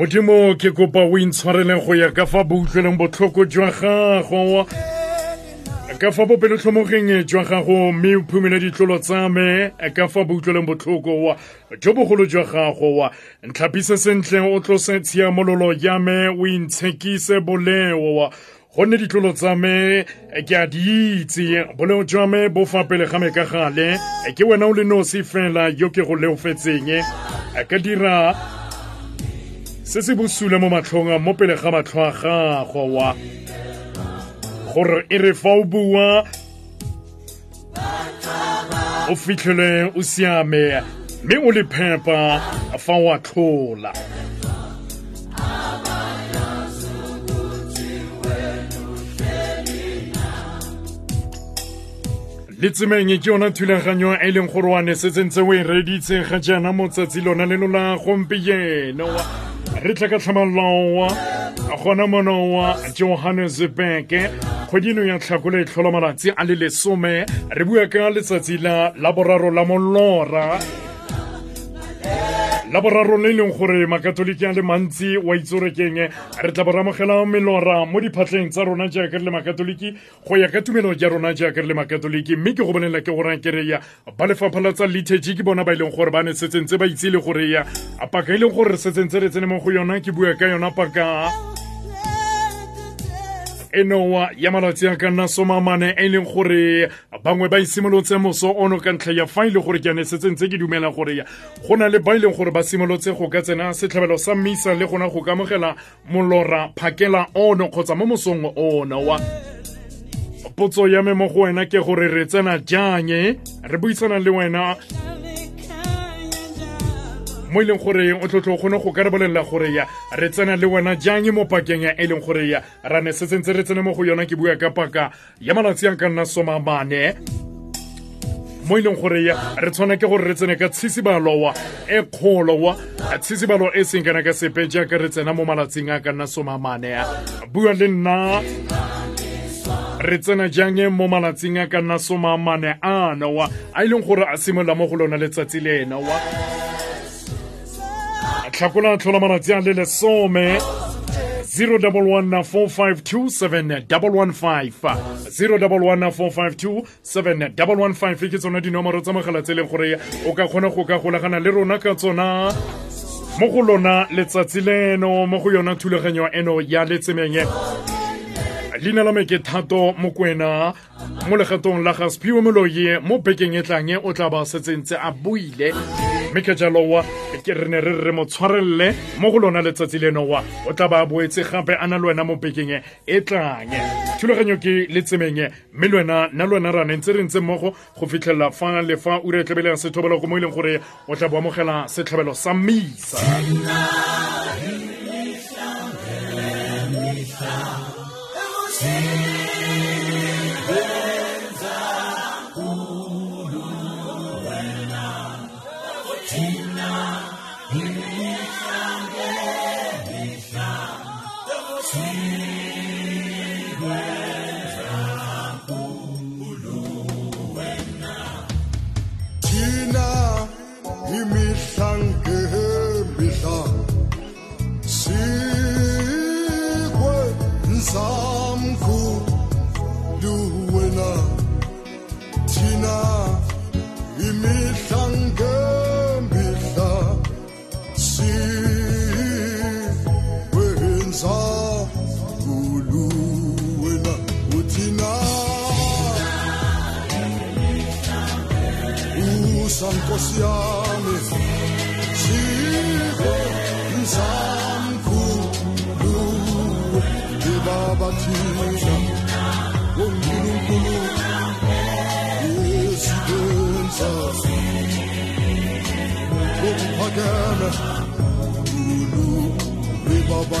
modimo ke kopa o intshwareleng go ya ka fa boutlweleng botlhoko jwa gago. Ka fa bopelotlhomogeng jwa gago mme o phumele ditlolo tsa me ka fa boutlweleng botlhoko wa jo bogolo jwa gago ntlhapise sentle o tlose tshiamololo ya me o intshekise boleo gonne ditlolo tsa me ke a di itse. Boleo jwa me bo fa pele ga me ka gale. Ke wena o le nosi fela yo ke go leofetseng. Ka dira se se bosula mo matlhong mo pele ga matlho a gago wa gore e re fa o bua o fitlhele o siame mme o le phepa fa o a tlhola letsemeng ke yona thulaganyo e leng gore wa ne setse ntse o e reditse ga jaana motsatsi lona leno la gompieno re tla ka tlhamaloa gona monowa johannesburg. Kgwedino ya tlhakole e tlhola malatsi a le lesome. Re bua ka letsatsi la laboraro la molora la boraro le leng gore makatoliki a le mantsi wa itsorekeng re tla boramogela melora mo diphatlheng tsa rona jaaka re le makatoliki go ya ka tumelo ja rona jaaka re le makatoliki. Mme ke go bolelela ke gore kereya ba lefapha la tsa liturgy ke bona ba e leng gore ba ne setsentse ba itse le gore ya. Paka e leng gore re setsentse re tsene mo go yona ke bua ka yona paka enowa ya malatsi a ka nna somamane e leng gore bangwe ba isimolotse moso ono ka ntlha ya fa e le gore ke ane setse ntse ke dumela gore go na le ba e leng gore ba simolotse go ka tsena setlhabelo sa mmisa le gona go ka amogela molora phakela ono kgotsa mo mosong ono wa. Potso ya me mo go wena ke gore re tsena jang re buisana le wena mo e leng gore o tlotlo kgone go ka re bolelela gore ya re tsena le wena jang mo pakeng ya e leng gore ya? Ra ne se sentse re tsene mo go yona ke bua ka paka ya malatsi a ka nna somamane mo e leng gore ya re tshwana ke gore re tsene ka tshitsibalowa e kgolowa tshitsibalo e seng kana ka sepe jaaka re tsena mo malatsing a ka nna somamane bua le nna re tsena jang mo malatsing a ka nna somamane ano wa? A e leng gore a simolola mo go lona letsatsi lena wa tlhakola tlhola malatsi a le lesome. 011452715 ke tsona dinomoro tsa mogala tse e leng gore o ka kgona go ka golagana le rona ka tsona. Mo go lona letsatsi leno mo go yona thulaganyo eno ya letsemeng leina la me ke thato mokwena mo legatong la gasphiwe moloye mo bekeng e tlang o tla ba setsentse a buile mme ka jalowa ke re ne re re mo tshwarelele mo go lona letsatsi leno wa. O tla ba boetse gape a na le wena mo bekeng e tlang. Thulaganyo ke letsemeng mme le wena nna le wena ra ne ntse re ntse mmogo go fitlhelela fa le fa ura e tlabele ya sethobelo ko mo e leng gore o tla bo amogela setlhabelo sa mmisa. Thina nsamkhulu ibaba thina unkulunkulu yesikwenza ukuphakeme khulu ibaba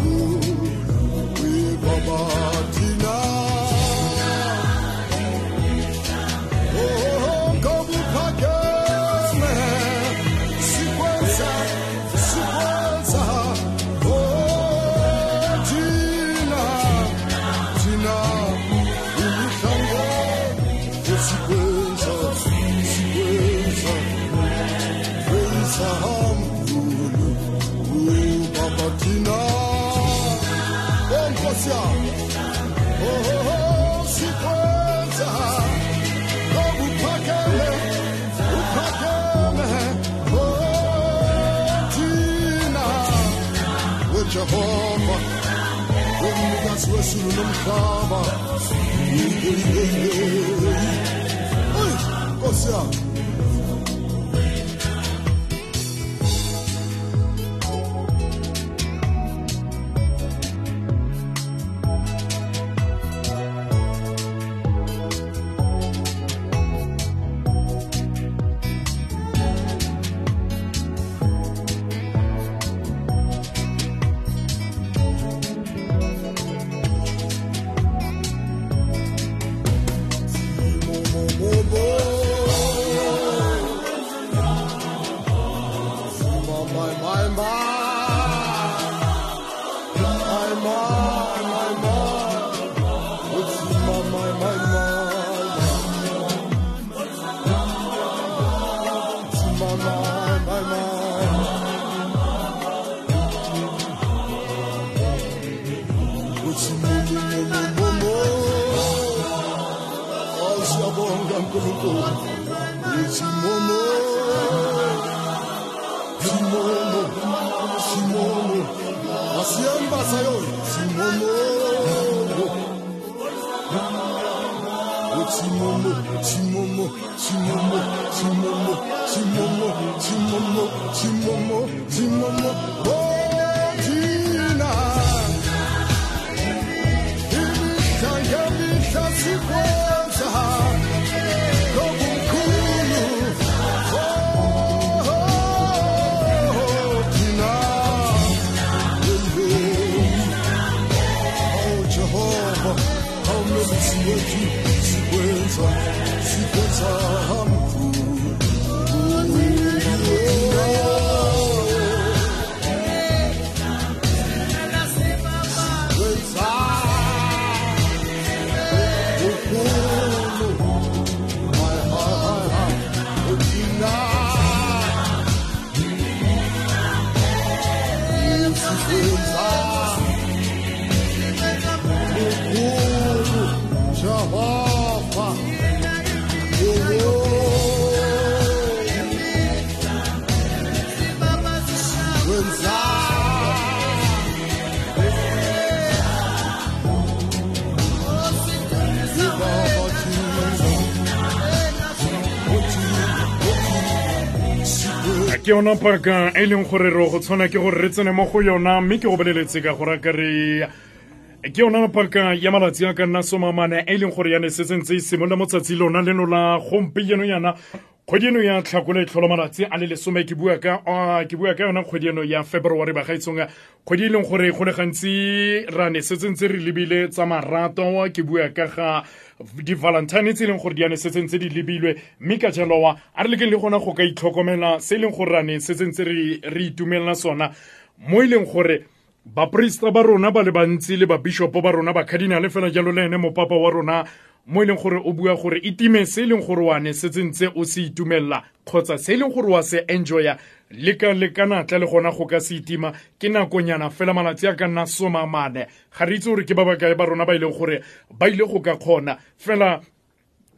Motina. Oh, Oh, oh, oh, Oh, Oh, Yeah, 你国千载难 ke yona paka e leng gore re go tshwana ke gore re tsene mo go yona mme ke go boleletse ka gore ka ke yona paka ya malatsi a ka nna somamane e leng gore yane setse se sentse e simolola mo tsatsi lona leno la gompieno yana kgwedi eno ya tlhakole tlholo malatsi a le lesome ke bua ka ke bua ka yona kgwedi eno ya february bagaetsong kgwedi e leng gore go le gantsi ra ne se tsentse re lebile tsa marato ke bua ka ga di-valentine tse e leng gore di ane setseng tsentse di lebilwe. Mme ka jalowa a re lekeng le gona go ka itlhokomela se e leng gore rane setseng tse re itumelela sona. Mo e leng gore baporista ba rona ba le bantsi le babishopo ba rona bakadinale fela jalo le ene mopapa wa rona mo e leng gore o bua gore itime se e leng gore wa ne se tsentse o se itumelela kgotsa se e leng gore wa se enjoya le ka le gona go ka se itima ke nakonyana fela malatsi a ka nna somamane ga re itse gore ke ba bakae ba rona ba e leng gore ba ile go ka kgona. Fela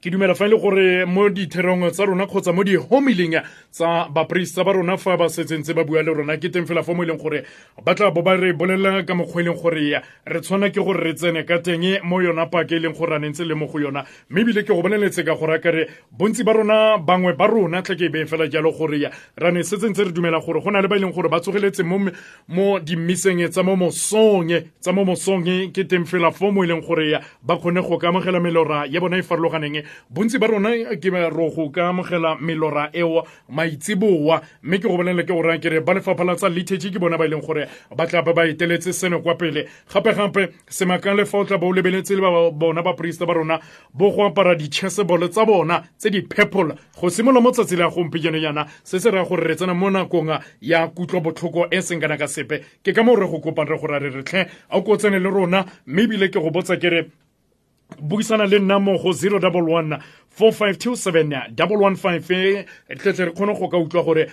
ke dumela fa e le gore mo ditherong tsa rona kgotsa mo di-homiling tsa baporista ba rona fa ba setsentse ba bua le rona ke teng fela fo mo e leng gore ba tla bo ba re bolelela ka mokgwa e leng gore re tshwana ke gore re tsene ka teng mo yona pake e leng gore a ne ntse le mo go yona. Mme ebile ke go boneletse ka gore kare bontsi ba rona bangwe ba rona tla ke e fela jalo gore ra ne setsentse re dumela gore go na le ba e leng gore ba tsogeletse mo dimmiseng tsa mo mosong tsa mo mosong ke teng fela fo mo e leng gore ba kgone go ka melora ya bona e farologaneng bontsi ba rona ke ro go ka amogela melora eo maitsiboa. Mme ke go bolelele ke gore kere ba lefapha la tsa liturgy ke bona ba e leng gore ba tla ba ba eteletse seno kwa pele. Gape-gape semakang le fa o tla ba o lebeletse le ba bona baporista ba rona bo go apara di-chessebole tsa bona tse di purple. Go simolola mo tsatsi la gompieno yana se se raya gore re tsena mo nakong ya kutlobotlhoko e seng kana ka sepe. Ke ka moo re go kopang re gore re re tlhe a ko tsene le rona mme ebile ke go botsa kere buisana le nna mo go 011 4527 115 tletle re kgone go ka utlwa gore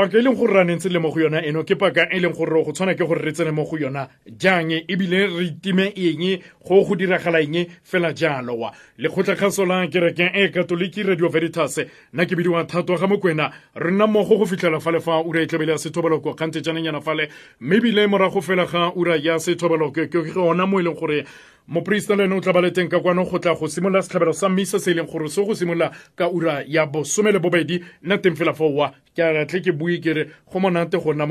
paka e leng gore ra nentse le mo go yona eno ke paka e leng gore go tshwana ke gore re tsene mo go yona jang ebile re itime eng go go diragala eng fela jalo wa. Lekgotlakgaso la kerekeng e katoliki radio veritas nna ke bidiwa thato ga mokwena re nna mmogo go fitlhela fa le fa ura e tlabele ya sethobeloko kgante jananyana fale mme ebile morago fela ga ura ya sethobeloko ke gona mo e leng gore ene o tla ba le teng ka kwano go tla go simolola setlhabelo sa mmisa se e leng gore se go simolola ka ura ya bosome le bobedi nna teng fela ke ke bue ke re go monate go nna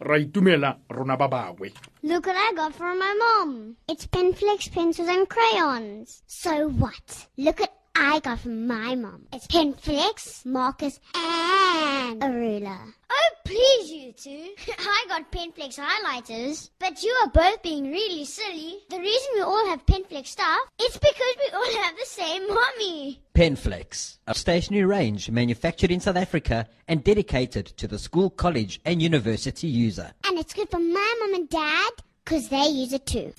ra itumela rona ba bangwe Look what I got from my mom. It's Penflex pencils and crayons. So what? Look at I got from my mom. It's Penflex, markers, and a ruler. Oh, please, you two. I got Penflex highlighters, but you are both being really silly. The reason we all have Penflex stuff is because we all have the same mommy. Penflex, a stationary range manufactured in South Africa and dedicated to the school, college, and university user. And it's good for my mom and dad because they use it too.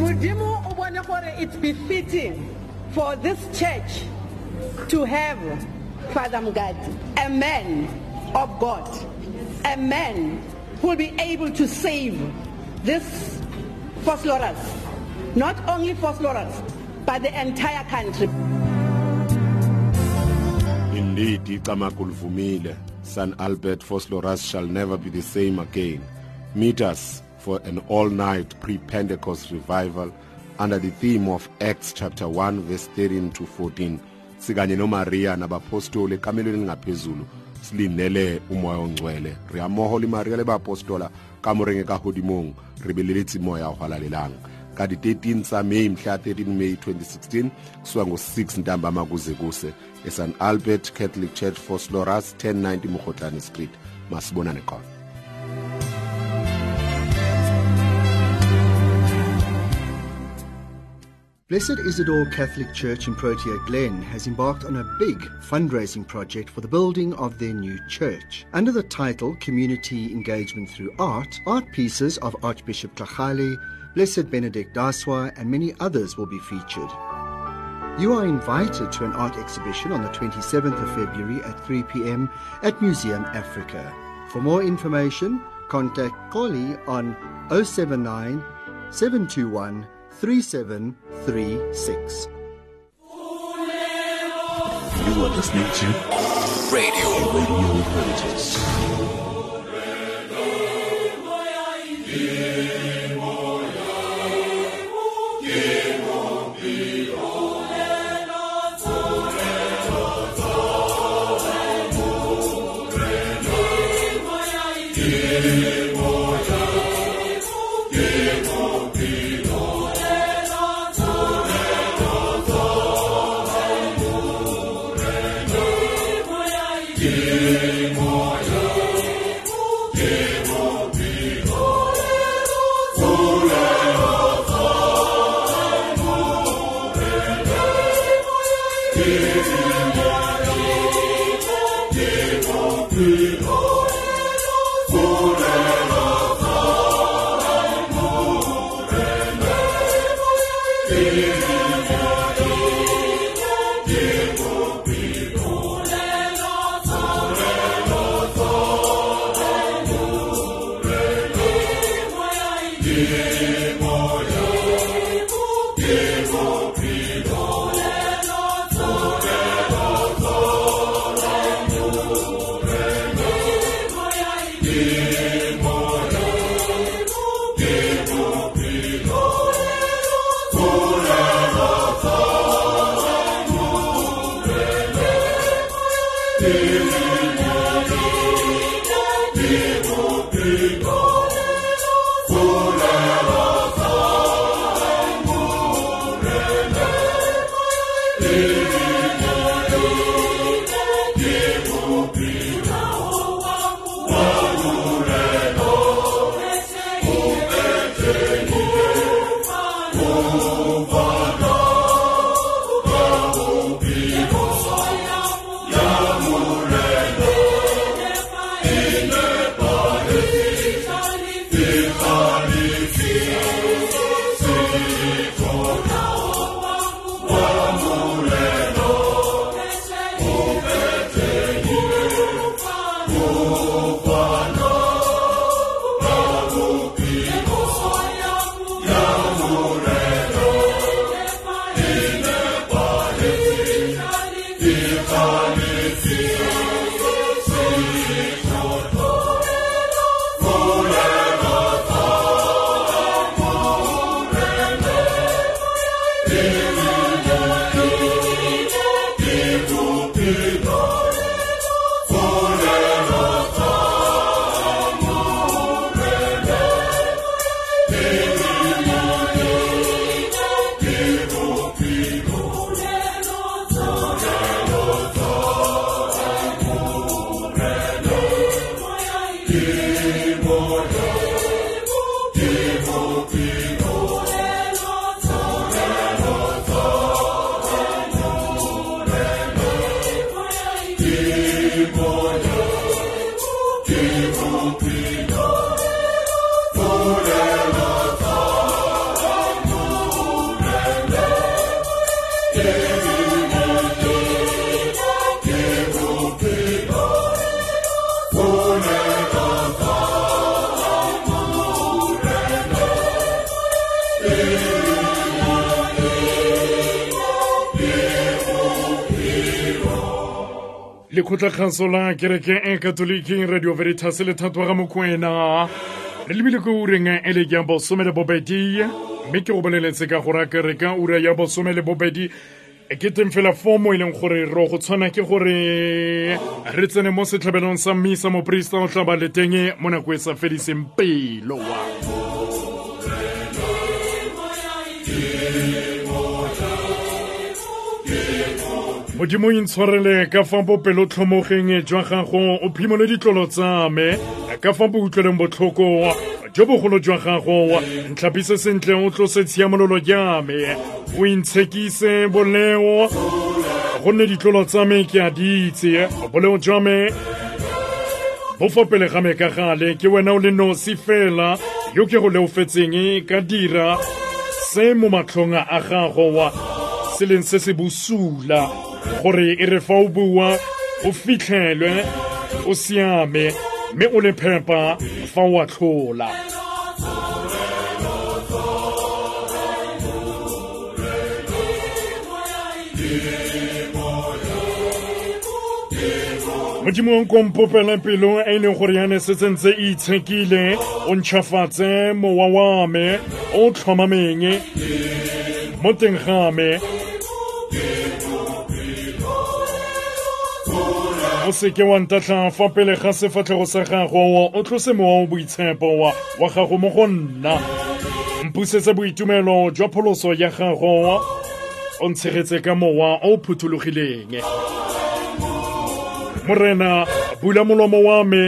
Modimo o it's befitting for this church to have father mgadi a man of god a man who will be able to save this Vosloorus, not only Vosloorus, but the entire country. Indeed, Icamaku Vumile, San Albert Vosloorus shall never be the same again. Meet us for an all-night pre-Pentecost revival under the theme of Acts chapter 1 verse 13 to 14. Sikanye noMaria nabapostoli ekamelweni ngaphezulu silindele umoya ongcwele. Re amoho le Maria le baapostola ka morenge ka hodimong re beleletse moya wa halalelang. ka di-13 tsa may mhla 13 may 2016 kusuka ngo-6 ntambama kuze kuse esan albert catholic church for sloras 1090 mogotlane street masibonane khona Blessed Isidore Catholic Church in Protea Glen has embarked on a big fundraising project for the building of their new church. Under the title Community Engagement Through Art, art pieces of Archbishop Tlhagale, Blessed Benedict Daswa, and many others will be featured. You are invited to an art exhibition on the 27th of February at 3 p.m. at Museum Africa. For more information, contact Koli on 079 721 3736. You are listening to Radio Radio Veritas. Lekgotlakgaso la kereke e katoliki radio veritas le thato ga mokwena. Re lebile ko ureng e le ya bosome le bobedi. Mme ke go boleletse ka gore kereka ura ya bosome le bobedi. E ke teng fela fomo e leng gore ro go tshwana ke gore re tsene mo setlhabelong sa mmisa moporista o tla ba le teng mo nako e sa fediseng pelo wa modimo intshwarele ka fa bopelotlhomogeng jwa gago o phimole ditlolo tsa me ka fa bo utlweleng botlhoko jo bogolo jwa gago. Ntlhapise sentle o tlose tshiamololo ya me o intshekise boleo. Gonne ditlolo tsa me ke a ditse boleo jwa me bo fa pele ga me ka gale. Ke wena o le nosi fela yo ke go leofetseng ka dira se mo matlhong a gago wa se leng se se bosula gore e re fa o bua o fitlhelwe o siame mme o le phepa fa o atlhola modimo o nkompopela pelo e leng gore yane se tsentse e itshekile o ntšhafatse mowa wa me o tlhomameng. Mo teng ga Khoseke wan tatlan fapele khase fatle rosakan roa otlose mo buitsen poa wakhago mogonna mpusetse boitumelo jwa pholoso ya gago o ntshegetse ka mowa o phuthulogileng morena bula molomo wa me.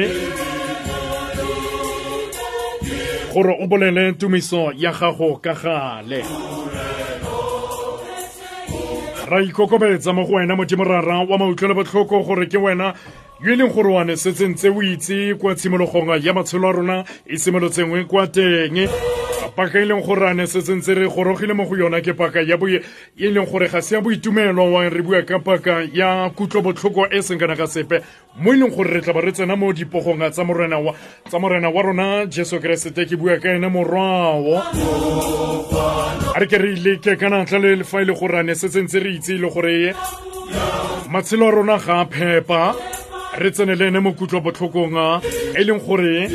Gore o bolele tumiso ya gago ka gale ra ikokobetsa mo go wena mo timorarang wa mautlwelo botlhoko gore ke wena yo e leng gore wane setsentse o itse kwa tshimologong ya matshelo a rona e simolotsengwe kwa teng paka e leng gore ane setse ntse re gorogile mo go yona ke paka ya e leng gore ga se ya boitumelo wa re bua ka paka ya kutlobotlhoko e seng kana ka sepe mo e leng gore re tla ba re tsena mo dipogong tsa morena wa tsa morena wa rona jesu keresete ke bua ka ene morwao a re ke re ileke kana natla le fa e le gore ane setse ntse re itse le gore matshelo a rona ga a phepa re tsenele ene mokutlo botlhokong e leng gore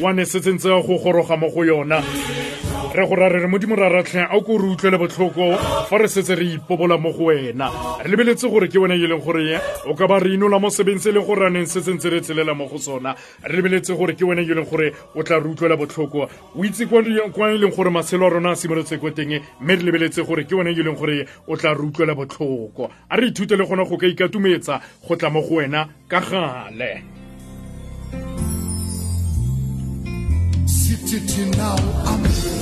wane setsentse go goroga mo go yona re go ra re re modimo ra ratlhe a ko re utlwele botlhoko fa re setse re ipobola mo go wena. Re lebeletse gore ke wena e leng gore o ka ba re inola mo sebeng se e leng gore aneng se sentse re tselela mo go sona. Re lebeletse gore ke wena e leng gore o tla re utlwela botlhoko. O itse kwa e leng gore matshelo a rona a simolotse ko teng mme re lebeletse gore ke wena e leng gore o tla re utlwela botlhoko. A re ithute le gona go ka ikatumetsa go tla mo go wena ka gale. Sithi now I'm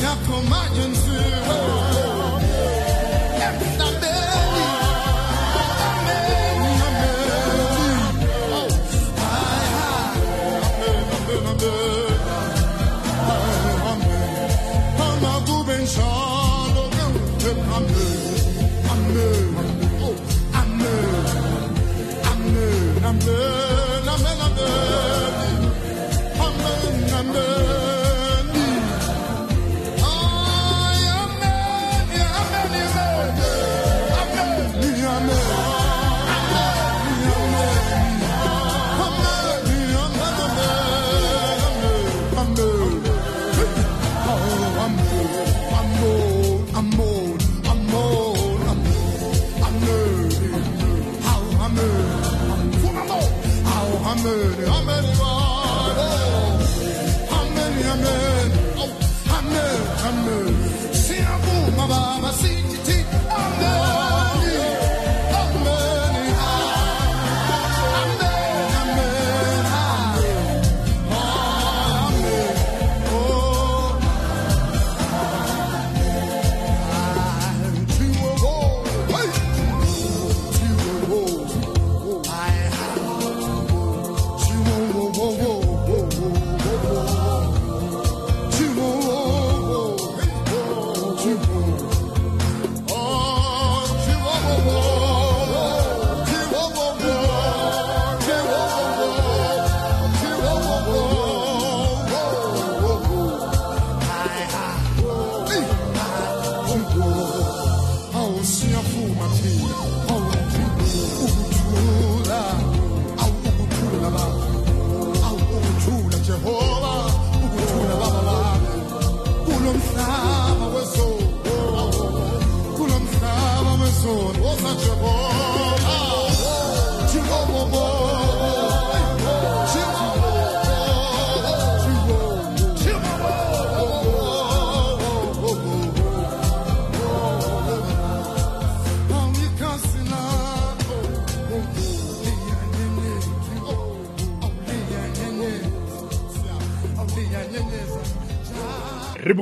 Jakob Magnus fru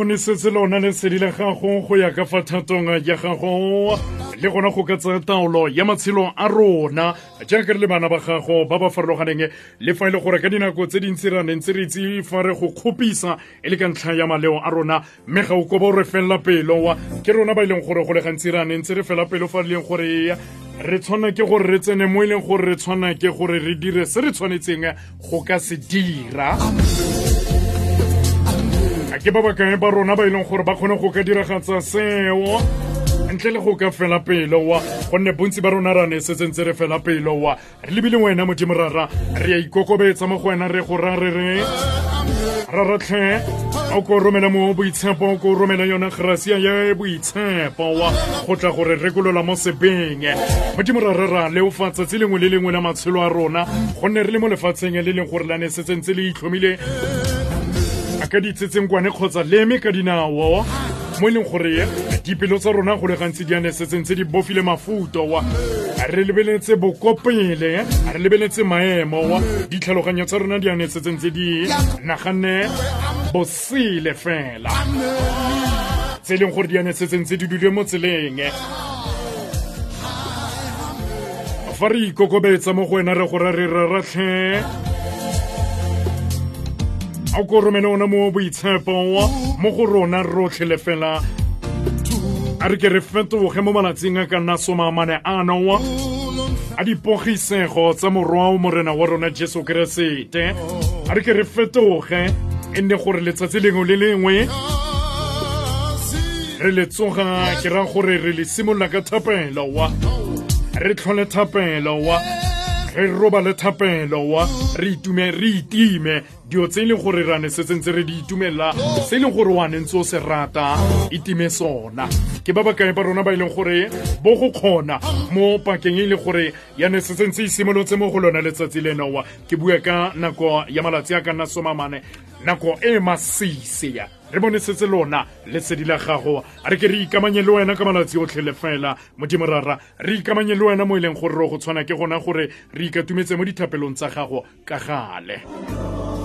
bonesetse lona lesedi la gago go ya ka fa thatong ya gago. Le gona go ka taolo ya matshelo a rona. Jaaka re le bana ba gago ba ba farologaneng le fa e le gore ka dinako tse dintsi ra neng tse re itse fa re go kgopisa e le ka ntlha ya maleo a rona. Mme ga o koba o re felela pelo wa ke rona ba gore go le gantsi ra neng tse re fela pelo fa re leng gore re tshwana ke gore re tsene mo e leng gore re tshwana ke gore re dire se re tshwanetseng go ka se dira a ke ba bakae ba rona ba e leng gore ba kgone go ka diragatsa seo? Ntle le go ka fela pelo wa gonne bontsi ba rona ra ne re fela pelo wa. Re lebile wena modimo rara re a ikokobetsa mo go wena re go ra re re. Raratlhe a ko romela mo boitshepo o ko romela yona gracia ya boitshepo wa. Go tla gore rekolola mo sebeng. Modimo rara ra leofatsa tse lengwe le lengwe la matshelo a rona gonne re le mo lefatsheng le leng gore la ne le itlhomile ka ditsetsenkwane kgotsa leme ka dinao. Mo e leng gore dipelo tsa rona go le gantsi di ane setseng tse di bofile mafuto. Wa re lebeletse bokopele re lebeletse maemo. Wa ditlhaloganyo tsa rona di ane setseng tse di naganne bosele fela. Tse e leng gore di ane setseng tse di dule mo tseleng. Fa re ikokobetsa mo go wena re gore re raratlhe a ko romele ona mo boitshepo mo go rona rotlhe fela a re ke re fetoge mo malatsing a ka nna somamane ano a dipogisego tsa morwa o morena wa rona jesu keresete a re ke re fetoge e nne gore letsatsi lengwe le lengwe re le tsoga ke rang gore re le simolola ka thapelo wa re tlhole thapelo wa re robale thapelo wa re itume re itime. Dio tse e leng gore rane ne se re di itumela se e leng gore wa ne ntse o se rata itime sona. Ke ba bakae ba rona ba e leng gore bo go kgona mo pakeng e le gore yane ne se tsentse e simolotse mo go lona letsatsi lenowa ke bua ka nako ya malatsi a ka nna somamane nako e masise ya re bone setse lona lesedi la gago. A re ke re ikamanye le wena ka malatsi otlhe le fela. Modimo rara re ikamanye le wena mo e leng gore re go tshwana ke gona gore re ikatumetse mo dithapelong tsa gago ka gale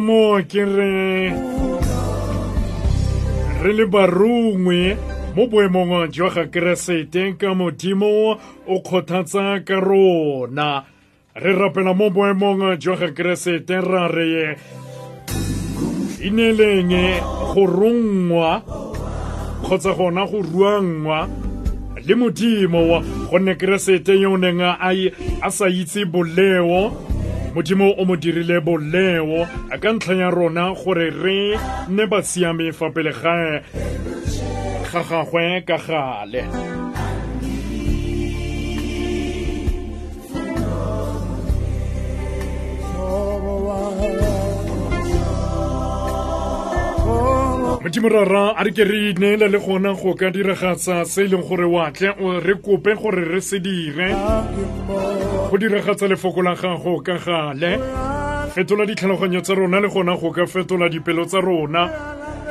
moo ke re re le barungwe mo boemong jwa ga keresete ka modimo o kgothatsa ka rona. Re rapela mo boemong jwa ga keresete ra re ineleng go rongwa kgotsa gona go ruangwa le modimo gonne keresete yo o neng a sa itse boleo modimo o mo dirile boleo ka ntlha ya rona gore re nne ba siame fa pele ga gagwe ka gale modimo rara a re ke re neela le gona go ka diragatsa se e leng gore watle re kope gore re se dire. Go diragatsa lefoko la gago ka gale. Fetola ditlhaloganyo tsa rona le gona go ka fetola dipelo tsa rona.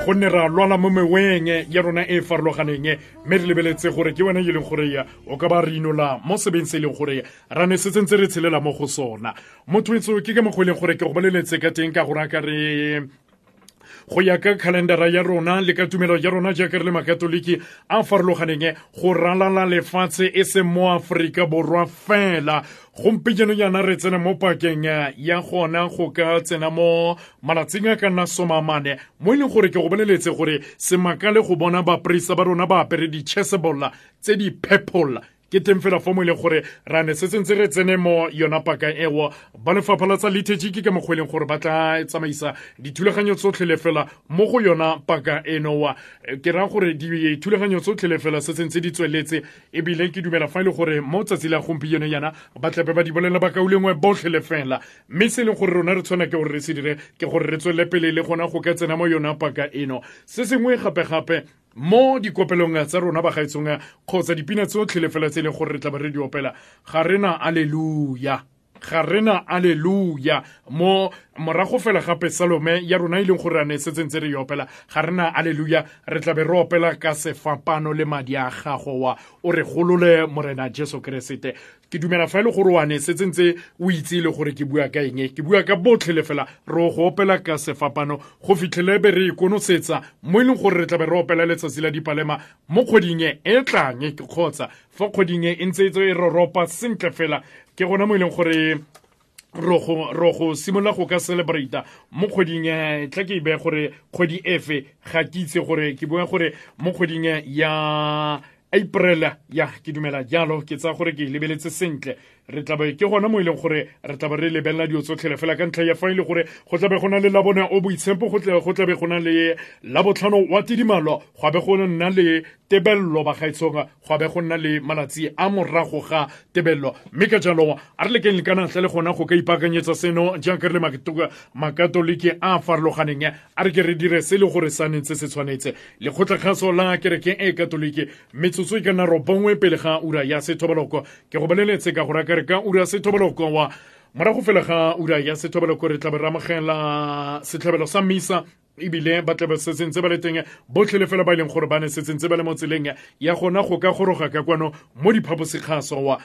Gonne ra lwala mo meweng ya rona e e farologaneng mme re lebeletse gore ke wena e leng gore o ka ba re inola mo sebeng se e leng gore ra ne se tsentse re tshelela mo go sona. Mo twetso ke ka mokgwa e leng gore ke go boleletse ka teng ka gore a ka re go ya ka calendara ya rona le ka tumelo ya rona jaaka re le makatoliki a farologaneng go ralala lefatshe e se mo aforika borwa fela. Gompieno yana re tsena mo pakeng ya gona go ka tsena mo malatsing a ka nna somamane mo e leng gore ke go boleletse gore se le go bona baporisa ba rona ba apere di-chessebolla tse di purple ke teng fela fo mo e leng gore ra ne se sentse re tsene mo yona paka eo. Ba lefapha la tsa ke ka mokgwa e leng gore ba tla tsamaisa dithulaganyo tsotlhe fela mo go yona paka eno. Wa ke raya gore dithulaganyo tsotlhe fela se sentse di tsweletse ebile ke dumela fa e le gore mo tsatsi la gompieno yana ba tlape ba di bolela bakaulengwe botlhe le fela. Mme se e leng gore rona re tshwana ke gore re se dire ke gore re tswelele pele le gona go ka tsena mo yona paka eno. Se sengwe gape-gape mo dikopelong tsa rona bagaetsong kgotsa dipina tsotlhe le fela tse e leng gore re tla be re di opela. Ga rena aleluya ga rena aleluya mo morago fela gape salome ya rona e leng gore a ne setseng tse re e opela ga rena aleluya re tlabe re opela ka sefapano le madi a gago wa o re golole morena jesu keresete. Ke dumela fa e le gore wa ne se tsentse o itse le gore ke bua ka eng ke bua ka botlhe le fela re go opela ka sefapano. Go fitlhele be re ikonosetsa mo e leng gore re tlabe re opela letsatsi la dipalema mo kgweding e tlang ke kgotsa fa kgweding e ntse e e roropa sentle fela ke gona mo e leng gore ro go simolola go ka celebrata mo kgweding tla ke e gore kgwedi efe ga ke itse gore ke bua gore mo kgweding ya april ya ke dumela jalo ke tsa gore ke lebeletse sentle re tlabe ke gona mo e leng gore re tlabe re lebelela dio tsotlhele fela ka ntlha ya fa e le gore go tlabe go na le labone o boitshepo go tlabe go na le labotlhano wa tidimalo go abe go nna le tebello bagaetsong go be go nna le malatsi a morago ga tebello. Mme ka jalo a re lekeng le ka ntlha le gona go ka ipaakanyetsa seno jaaka re le makatoliki a a farologaneng a re ke re dire se le gore sa nentse se tshwanetse. Lekgotlakgaso la kereke e katoliki metsotso e ka nna robongwe pele ga ura ya sethobaloko. Ke go boleletse ka gore wa fela ga ura ya re sa ebile ba tlabe ba le teng fela ba e leng gore ba ne ba le mo tseleng ya gona go ka goroga ka kwano mo diphaposikgaso wa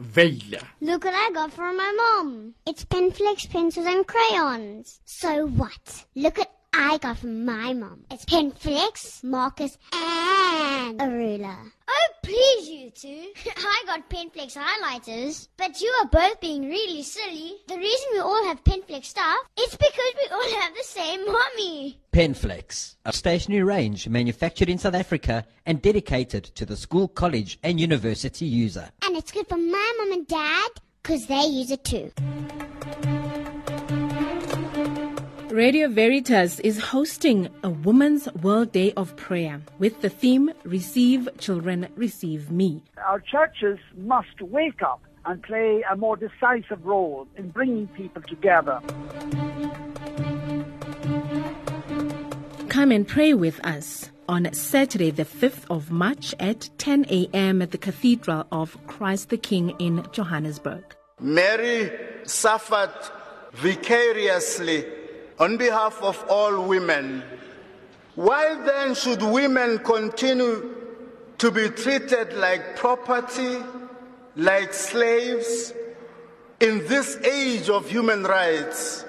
veila Look what I got from my mom. It's Penflex pencils and crayons. So what? Look at I got from my mom. It's Penflex, markers, and a ruler. Oh, please, you two. I got Penflex highlighters, but you are both being really silly. The reason we all have Penflex stuff is because we all have the same mommy. Penflex, a stationary range manufactured in South Africa and dedicated to the school, college, and university user. And it's good for my mom and dad because they use it too. Radio Veritas is hosting a Women's World Day of Prayer with the theme Receive Children, Receive Me. Our churches must wake up and play a more decisive role in bringing people together. Come and pray with us on Saturday, the 5th of March at 10 a.m. at the Cathedral of Christ the King in Johannesburg. Mary suffered vicariously on behalf of all women. Why then should women continue to be treated like property, like slaves, in this age of human rights?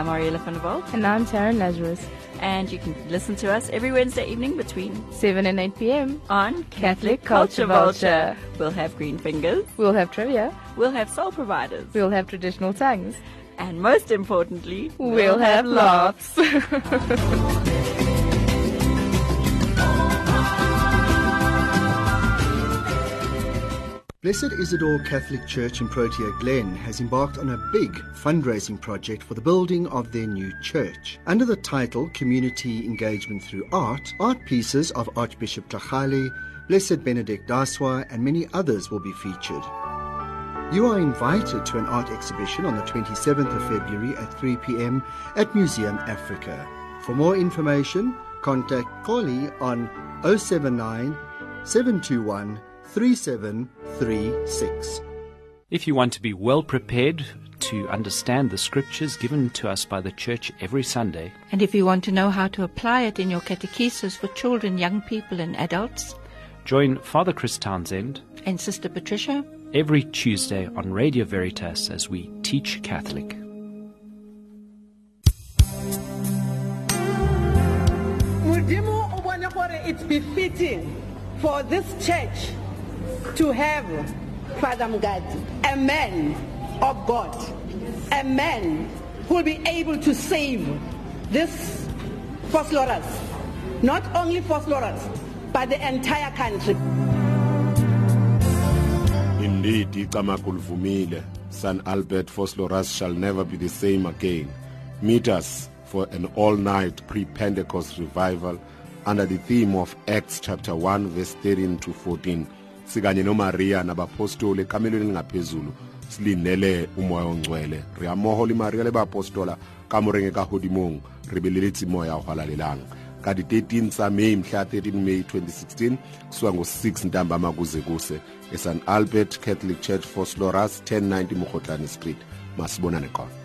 I'm Ariela van der. And I'm Tara Lazarus. And you can listen to us every Wednesday evening between 7 and 8 p.m. on Catholic Culture Vulture. We'll have green fingers. We'll have trivia. We'll have soul providers. We'll have traditional tongues. And most importantly, we'll, we'll have, have laughs. Blessed Isidore Catholic Church in Protea Glen has embarked on a big fundraising project for the building of their new church. Under the title Community Engagement Through Art, art pieces of Archbishop Tlhagale, Blessed Benedict Daswa, and many others will be featured. You are invited to an art exhibition on the 27th of February at 3 p.m. at Museum Africa. For more information, contact Polly on 079 721 3736. If you want to be well prepared to understand the scriptures given to us by the church every Sunday, and if you want to know how to apply it in your catechesis for children, young people, and adults, join Father Chris Townsend and Sister Patricia every Tuesday on Radio Veritas as we teach Catholic. It's befitting for this church to have Father Mugadi, a man of God, a man who will be able to save this Vosloorus, not only Vosloorus, but the entire country. Indeed, Ikamakul San Albert Vosloorus shall never be the same again. Meet us for an all-night pre-Pentecost revival under the theme of Acts chapter 1 verse 13 to 14 sikanye nomariya nabapostoli ekamelweni elingaphezulu silindele umoya ongcwele. Re amogola maria le baapostola ka morenge ka godimong re beleletse moya go halalelang ka di-13 tsa may mhla 13 may 2016 kusuka ngo-6 ntambama kuze kuse esan albert catholic church for sloras 1090 mogotlane street. Masibonane khona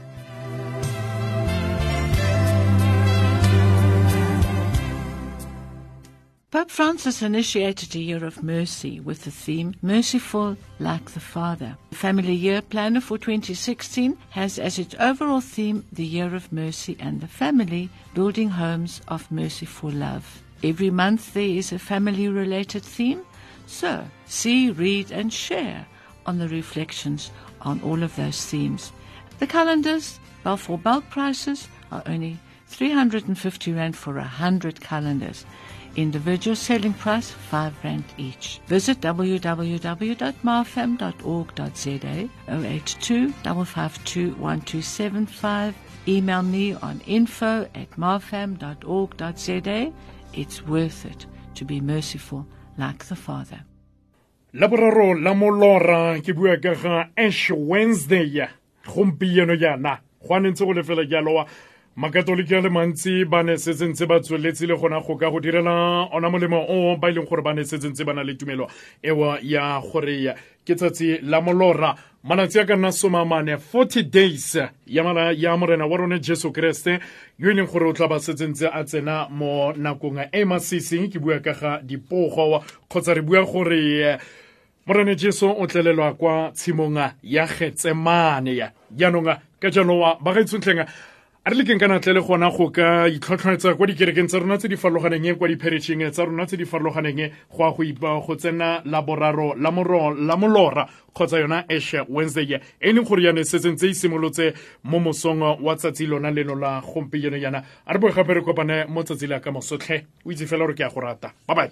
Pope Francis initiated a year of mercy with the theme Merciful Like the Father. The Family Year Planner for 2016 has as its overall theme the Year of Mercy and the Family, building homes of merciful love. Every month there is a family related theme, so see, read, and share on the reflections on all of those themes. The calendars, for bulk prices, are only 350 Rand for 100 calendars. Individual selling price 5 Rand each. Visit www.marfam.org.za 082 552 1275. Email me on info at marfam.org.za. It's worth it to be merciful like the Father. la la molora ke bua ka ga ash wednesday gompieno yana go go lefela ke aloa makatoliki a le mantsi ba ne setse ntse ba tsweletse le gona go ka go direla. Ona molemo o ba e leng gore ba ne setse ntse ba na le tumelo ewa ya gore ke tsatsi la molora. Malatsi a ka nna somamane 40 days. Ya morena wa rone jesu kereste yo e leng gore o tla ba setse ntse a tsena mo nakong e masiseng ke bua ka ga dipogo kgotsa re bua gore morene jesu o tlelelwa kwa tshimong ya getsemane. Ya jaanong ka jalo bagaetshontlheng a re lekeng ka natle le gona go ka itlhotlhonetsa kwa dikerekeng tsa rona tse di farologaneng kwa dipheretšheng tsa rona tse di farologaneng go a go ipa go tsena laboraro la molora kgotsa yona ash wednesday. E e leng gore yane setseng tse e simolotse mo mosong wa tsatsi lona leno la gompieno yana a re boe gape re kopane mo tsatsi le ka mosotlhe. O itse fela gore ke a go rata. Bye